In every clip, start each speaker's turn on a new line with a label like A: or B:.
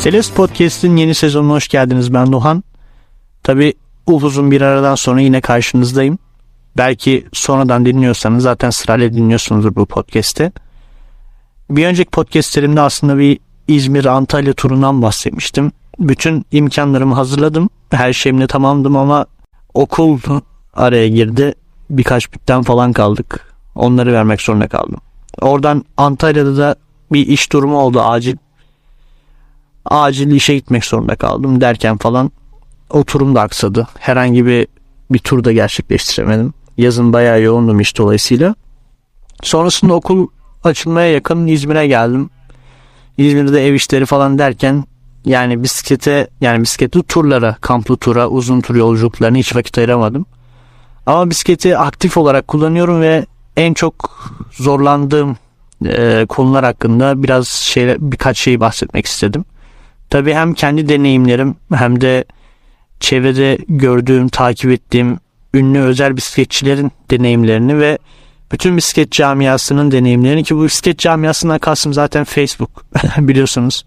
A: Seles Podcast'in yeni sezonuna hoş geldiniz. Ben Nuhan. Tabi uzun bir aradan sonra yine karşınızdayım. Belki sonradan dinliyorsanız zaten sırayla dinliyorsunuzdur bu podcast'i. Bir önceki podcastlerimde aslında bir İzmir Antalya turundan bahsetmiştim. Bütün imkanlarımı hazırladım. Her şeyimle tamamdım ama okul araya girdi. Birkaç bitten falan kaldık. Onları vermek zorunda kaldım. Oradan Antalya'da da bir iş durumu oldu acil. Acil işe gitmek zorunda kaldım derken falan o turum da aksadı. Herhangi bir bir tur da gerçekleştiremedim. Yazın bayağı yoğundum iş dolayısıyla. Sonrasında okul açılmaya yakın İzmir'e geldim. İzmir'de ev işleri falan derken yani bisiklete yani bisikletli turlara, kamplı tura, uzun tur yolculuklarına hiç vakit ayıramadım. Ama bisikleti aktif olarak kullanıyorum ve en çok zorlandığım e, konular hakkında biraz şey birkaç şey bahsetmek istedim. Tabii hem kendi deneyimlerim hem de çevrede gördüğüm, takip ettiğim ünlü özel bisikletçilerin deneyimlerini ve bütün bisiklet camiasının deneyimlerini ki bu bisiklet camiasından kastım zaten Facebook biliyorsunuz.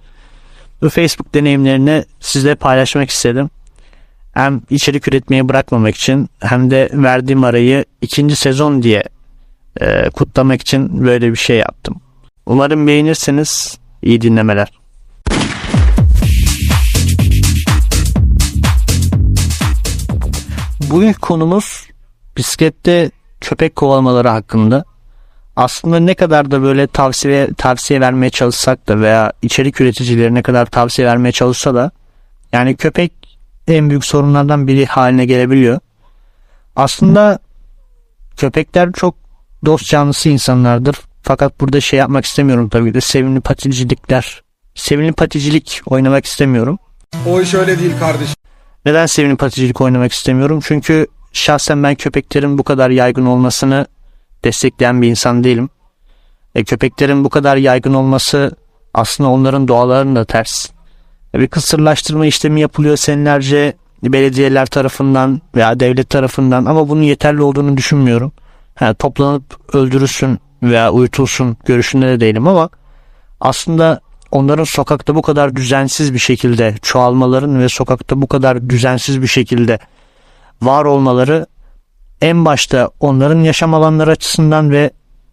A: Bu Facebook deneyimlerini sizle paylaşmak istedim. Hem içerik üretmeyi bırakmamak için hem de verdiğim arayı ikinci sezon diye e, kutlamak için böyle bir şey yaptım. Umarım beğenirsiniz. İyi dinlemeler. Bugün konumuz bisiklette köpek kovalamaları hakkında. Aslında ne kadar da böyle tavsiye tavsiye vermeye çalışsak da veya içerik üreticileri ne kadar tavsiye vermeye çalışsa da yani köpek en büyük sorunlardan biri haline gelebiliyor. Aslında köpekler çok dost canlısı insanlardır. Fakat burada şey yapmak istemiyorum tabii de sevimli paticilikler. Sevimli paticilik oynamak istemiyorum.
B: O iş öyle değil kardeşim.
A: Neden sevimli paticilik oynamak istemiyorum? Çünkü şahsen ben köpeklerin bu kadar yaygın olmasını destekleyen bir insan değilim. E, köpeklerin bu kadar yaygın olması aslında onların doğalarının da ters. E, bir kısırlaştırma işlemi yapılıyor senelerce belediyeler tarafından veya devlet tarafından ama bunun yeterli olduğunu düşünmüyorum. Ha, toplanıp öldürülsün veya uyutulsun görüşünde de değilim ama aslında onların sokakta bu kadar düzensiz bir şekilde çoğalmaların ve sokakta bu kadar düzensiz bir şekilde var olmaları en başta onların yaşam alanları açısından ve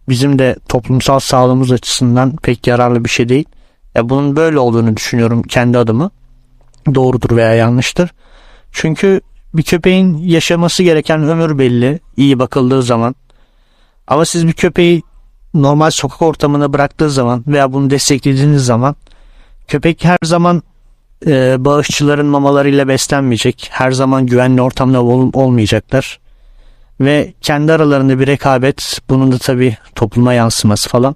A: bizim de toplumsal sağlığımız açısından pek yararlı bir şey değil. Ya bunun böyle olduğunu düşünüyorum kendi adımı. Doğrudur veya yanlıştır. Çünkü bir köpeğin yaşaması gereken ömür belli iyi bakıldığı zaman. Ama siz bir köpeği normal sokak ortamına bıraktığı zaman veya bunu desteklediğiniz zaman köpek her zaman e, bağışçıların mamalarıyla beslenmeyecek. Her zaman güvenli ortamda ol, olmayacaklar. Ve kendi aralarında bir rekabet bunun da tabi topluma yansıması falan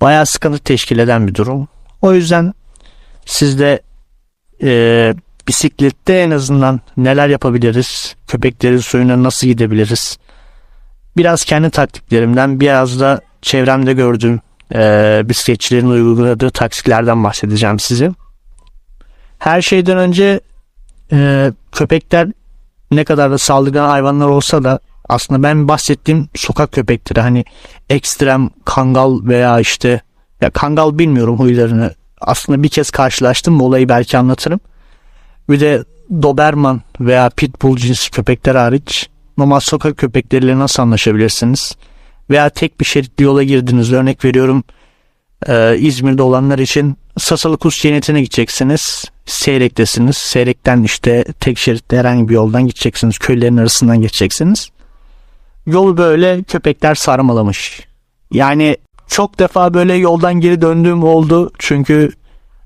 A: bayağı sıkıntı teşkil eden bir durum. O yüzden siz de e, bisiklette en azından neler yapabiliriz? Köpeklerin suyuna nasıl gidebiliriz? Biraz kendi taktiklerimden biraz da çevremde gördüğüm e, bisikletçilerin uyguladığı taktiklerden bahsedeceğim size. Her şeyden önce e, köpekler ne kadar da saldırgan hayvanlar olsa da aslında ben bahsettiğim sokak köpekleri hani ekstrem kangal veya işte ya kangal bilmiyorum huylarını aslında bir kez karşılaştım bu olayı belki anlatırım. Bir de Doberman veya Pitbull cinsi köpekler hariç normal sokak köpekleriyle nasıl anlaşabilirsiniz? Veya tek bir şeritli yola girdiniz örnek veriyorum e, İzmir'de olanlar için Sasalıkus Cenneti'ne gideceksiniz. Seyrek'tesiniz. Seyrek'ten işte tek şeritli herhangi bir yoldan gideceksiniz. Köylerin arasından geçeceksiniz. Yol böyle köpekler sarmalamış. Yani çok defa böyle yoldan geri döndüğüm oldu. Çünkü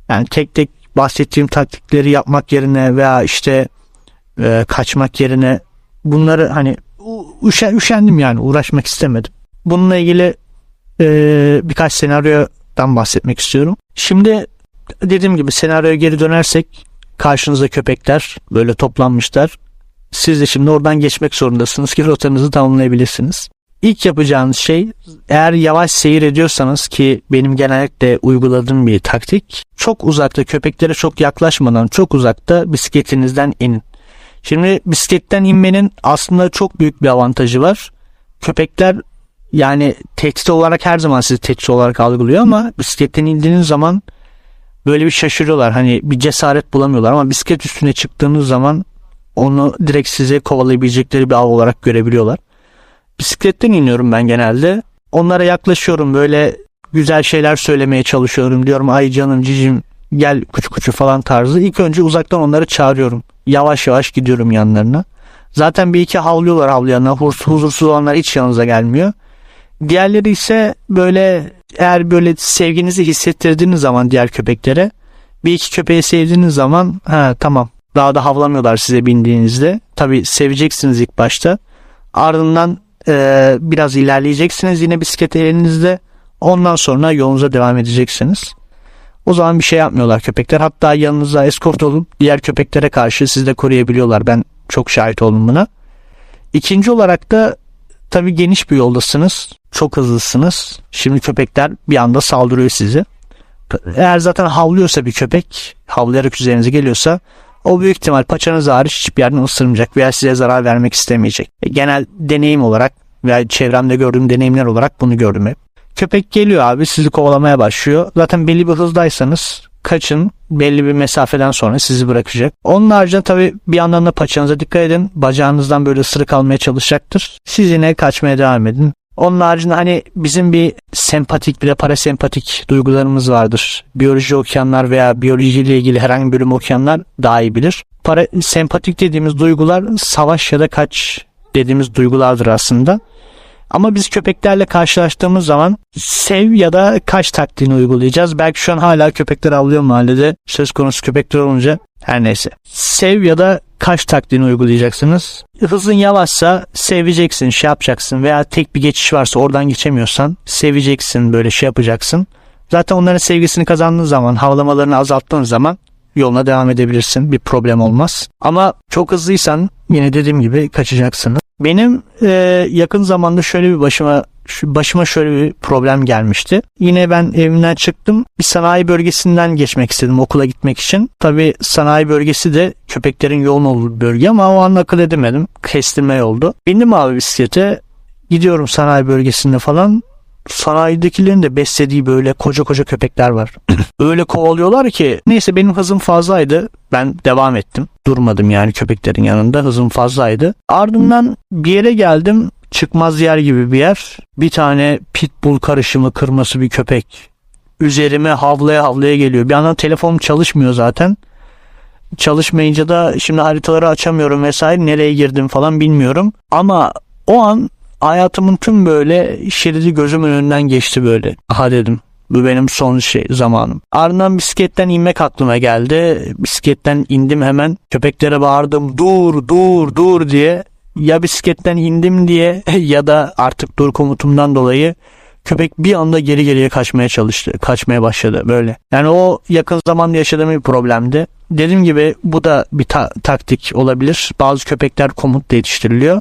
A: yani tek tek bahsettiğim taktikleri yapmak yerine veya işte e, kaçmak yerine bunları hani üşen, üşendim yani uğraşmak istemedim. Bununla ilgili e, birkaç senaryodan bahsetmek istiyorum. Şimdi dediğim gibi senaryoya geri dönersek karşınıza köpekler böyle toplanmışlar. Siz de şimdi oradan geçmek zorundasınız ki rotanızı tamamlayabilirsiniz. İlk yapacağınız şey eğer yavaş seyir ediyorsanız ki benim genellikle uyguladığım bir taktik çok uzakta köpeklere çok yaklaşmadan çok uzakta bisikletinizden inin. Şimdi bisikletten inmenin aslında çok büyük bir avantajı var. Köpekler yani tehdit olarak her zaman sizi tehdit olarak algılıyor ama bisikletten indiğiniz zaman böyle bir şaşırıyorlar. Hani bir cesaret bulamıyorlar ama bisiklet üstüne çıktığınız zaman onu direkt size kovalayabilecekleri bir av olarak görebiliyorlar. Bisikletten iniyorum ben genelde. Onlara yaklaşıyorum böyle güzel şeyler söylemeye çalışıyorum. Diyorum ay canım cicim gel küçük küçük falan tarzı. İlk önce uzaktan onları çağırıyorum. Yavaş yavaş gidiyorum yanlarına. Zaten bir iki havlıyorlar havlayanlar. Huzursuz olanlar hiç yanınıza gelmiyor. Diğerleri ise böyle eğer böyle sevginizi hissettirdiğiniz zaman diğer köpeklere bir iki köpeği sevdiğiniz zaman ha tamam daha da havlamıyorlar size bindiğinizde. Tabi seveceksiniz ilk başta. Ardından e, biraz ilerleyeceksiniz yine bisiklet elinizde. Ondan sonra yolunuza devam edeceksiniz. O zaman bir şey yapmıyorlar köpekler. Hatta yanınıza eskort olun diğer köpeklere karşı sizi de koruyabiliyorlar. Ben çok şahit oldum buna. İkinci olarak da tabi geniş bir yoldasınız. Çok hızlısınız. Şimdi köpekler bir anda saldırıyor sizi. Eğer zaten havlıyorsa bir köpek havlayarak üzerinize geliyorsa o büyük ihtimal paçanız hariç hiçbir yerden ısırmayacak veya size zarar vermek istemeyecek. E, genel deneyim olarak veya çevremde gördüğüm deneyimler olarak bunu gördüm hep. Köpek geliyor abi sizi kovalamaya başlıyor. Zaten belli bir hızdaysanız kaçın belli bir mesafeden sonra sizi bırakacak. Onun haricinde tabi bir yandan da paçanıza dikkat edin. Bacağınızdan böyle ısırık almaya çalışacaktır. Siz yine kaçmaya devam edin. Onun haricinde hani bizim bir sempatik bir de parasempatik duygularımız vardır. Biyoloji okuyanlar veya biyolojiyle ilgili herhangi bir bölüm okuyanlar daha iyi bilir. Para, sempatik dediğimiz duygular savaş ya da kaç dediğimiz duygulardır aslında. Ama biz köpeklerle karşılaştığımız zaman sev ya da kaç taktiğini uygulayacağız. Belki şu an hala köpekler avlıyor mahallede. Söz konusu köpekler olunca her neyse. Sev ya da kaç taktiğini uygulayacaksınız. Hızın yavaşsa seveceksin, şey yapacaksın veya tek bir geçiş varsa oradan geçemiyorsan seveceksin, böyle şey yapacaksın. Zaten onların sevgisini kazandığın zaman, havlamalarını azalttığın zaman yoluna devam edebilirsin. Bir problem olmaz. Ama çok hızlıysan yine dediğim gibi kaçacaksın. Benim e, yakın zamanda şöyle bir başıma başıma şöyle bir problem gelmişti. Yine ben evimden çıktım. Bir sanayi bölgesinden geçmek istedim okula gitmek için. Tabi sanayi bölgesi de köpeklerin yoğun olduğu bölge ama o an akıl edemedim. Kestirme oldu. Bindim abi bisiklete. Gidiyorum sanayi bölgesinde falan sanayidekilerin de beslediği böyle koca koca köpekler var. Öyle kovalıyorlar ki neyse benim hızım fazlaydı. Ben devam ettim. Durmadım yani köpeklerin yanında hızım fazlaydı. Ardından bir yere geldim. Çıkmaz yer gibi bir yer. Bir tane pitbull karışımı kırması bir köpek. Üzerime havlaya havlaya geliyor. Bir yandan telefonum çalışmıyor zaten. Çalışmayınca da şimdi haritaları açamıyorum vesaire. Nereye girdim falan bilmiyorum. Ama o an hayatımın tüm böyle şeridi gözümün önünden geçti böyle. Aha dedim bu benim son şey zamanım. Ardından bisikletten inmek aklıma geldi. Bisikletten indim hemen. Köpeklere bağırdım dur dur dur diye. Ya bisikletten indim diye ya da artık dur komutumdan dolayı köpek bir anda geri geriye kaçmaya çalıştı. Kaçmaya başladı böyle. Yani o yakın zamanda yaşadığım bir problemdi. Dediğim gibi bu da bir ta- taktik olabilir. Bazı köpekler komutla yetiştiriliyor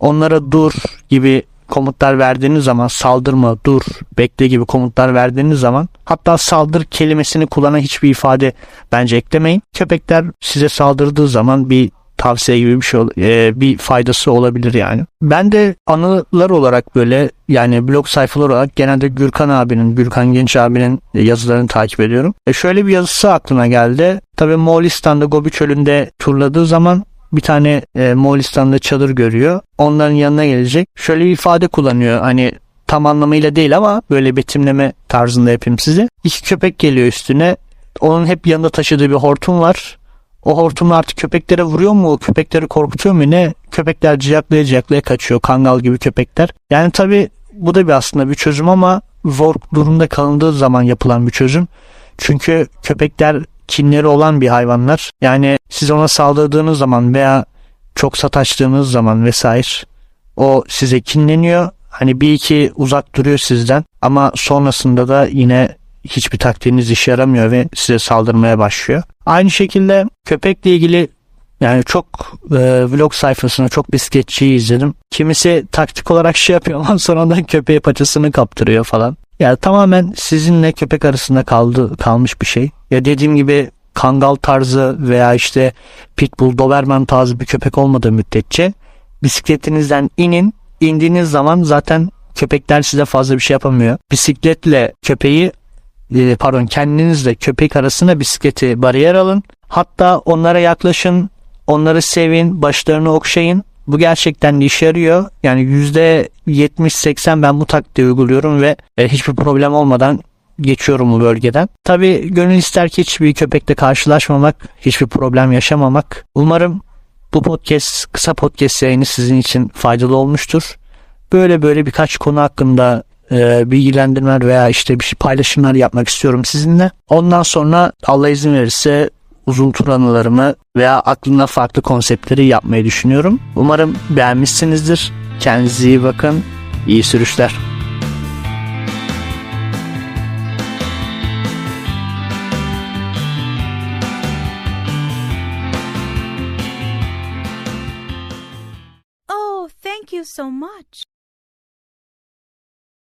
A: onlara dur gibi komutlar verdiğiniz zaman saldırma, dur, bekle gibi komutlar verdiğiniz zaman hatta saldır kelimesini kullanan hiçbir ifade bence eklemeyin. Köpekler size saldırdığı zaman bir tavsiye gibi bir şey e, bir faydası olabilir yani. Ben de anılar olarak böyle yani blog sayfaları olarak genelde Gürkan abinin, Gürkan Genç abinin yazılarını takip ediyorum. E şöyle bir yazısı aklıma geldi. Tabii Moğolistan'da Gobi çölünde turladığı zaman bir tane e, Moğolistan'da çadır görüyor. Onların yanına gelecek. Şöyle bir ifade kullanıyor. Hani tam anlamıyla değil ama böyle betimleme tarzında yapayım size. İki köpek geliyor üstüne. Onun hep yanında taşıdığı bir hortum var. O hortum artık köpeklere vuruyor mu? Köpekleri korkutuyor mu ne? Köpekler ciyaklaya ciyaklaya kaçıyor. Kangal gibi köpekler. Yani tabi bu da bir aslında bir çözüm ama zor durumda kalındığı zaman yapılan bir çözüm. Çünkü köpekler kinleri olan bir hayvanlar. Yani siz ona saldırdığınız zaman veya çok sataştığınız zaman vesaire o size kinleniyor. Hani bir iki uzak duruyor sizden ama sonrasında da yine hiçbir taktiğiniz işe yaramıyor ve size saldırmaya başlıyor. Aynı şekilde köpekle ilgili yani çok e, vlog sayfasına çok bisikletçiyi izledim. Kimisi taktik olarak şey yapıyor ama sonradan köpeğe paçasını kaptırıyor falan. Yani tamamen sizinle köpek arasında kaldı kalmış bir şey. Ya dediğim gibi kangal tarzı veya işte pitbull, doberman tarzı bir köpek olmadığı müddetçe bisikletinizden inin. indiğiniz zaman zaten köpekler size fazla bir şey yapamıyor. Bisikletle köpeği e, pardon kendinizle köpek arasına bisikleti bariyer alın. Hatta onlara yaklaşın, onları sevin, başlarını okşayın. Bu gerçekten de işe yarıyor. Yani %70-80 ben bu taktiği uyguluyorum ve e, hiçbir problem olmadan geçiyorum bu bölgeden. Tabi gönül ister ki hiçbir köpekle karşılaşmamak, hiçbir problem yaşamamak. Umarım bu podcast, kısa podcast yayını sizin için faydalı olmuştur. Böyle böyle birkaç konu hakkında e, bilgilendirmeler veya işte bir şey paylaşımlar yapmak istiyorum sizinle. Ondan sonra Allah izin verirse uzun tur anılarımı veya aklımda farklı konseptleri yapmayı düşünüyorum. Umarım beğenmişsinizdir. Kendinize iyi bakın. İyi sürüşler.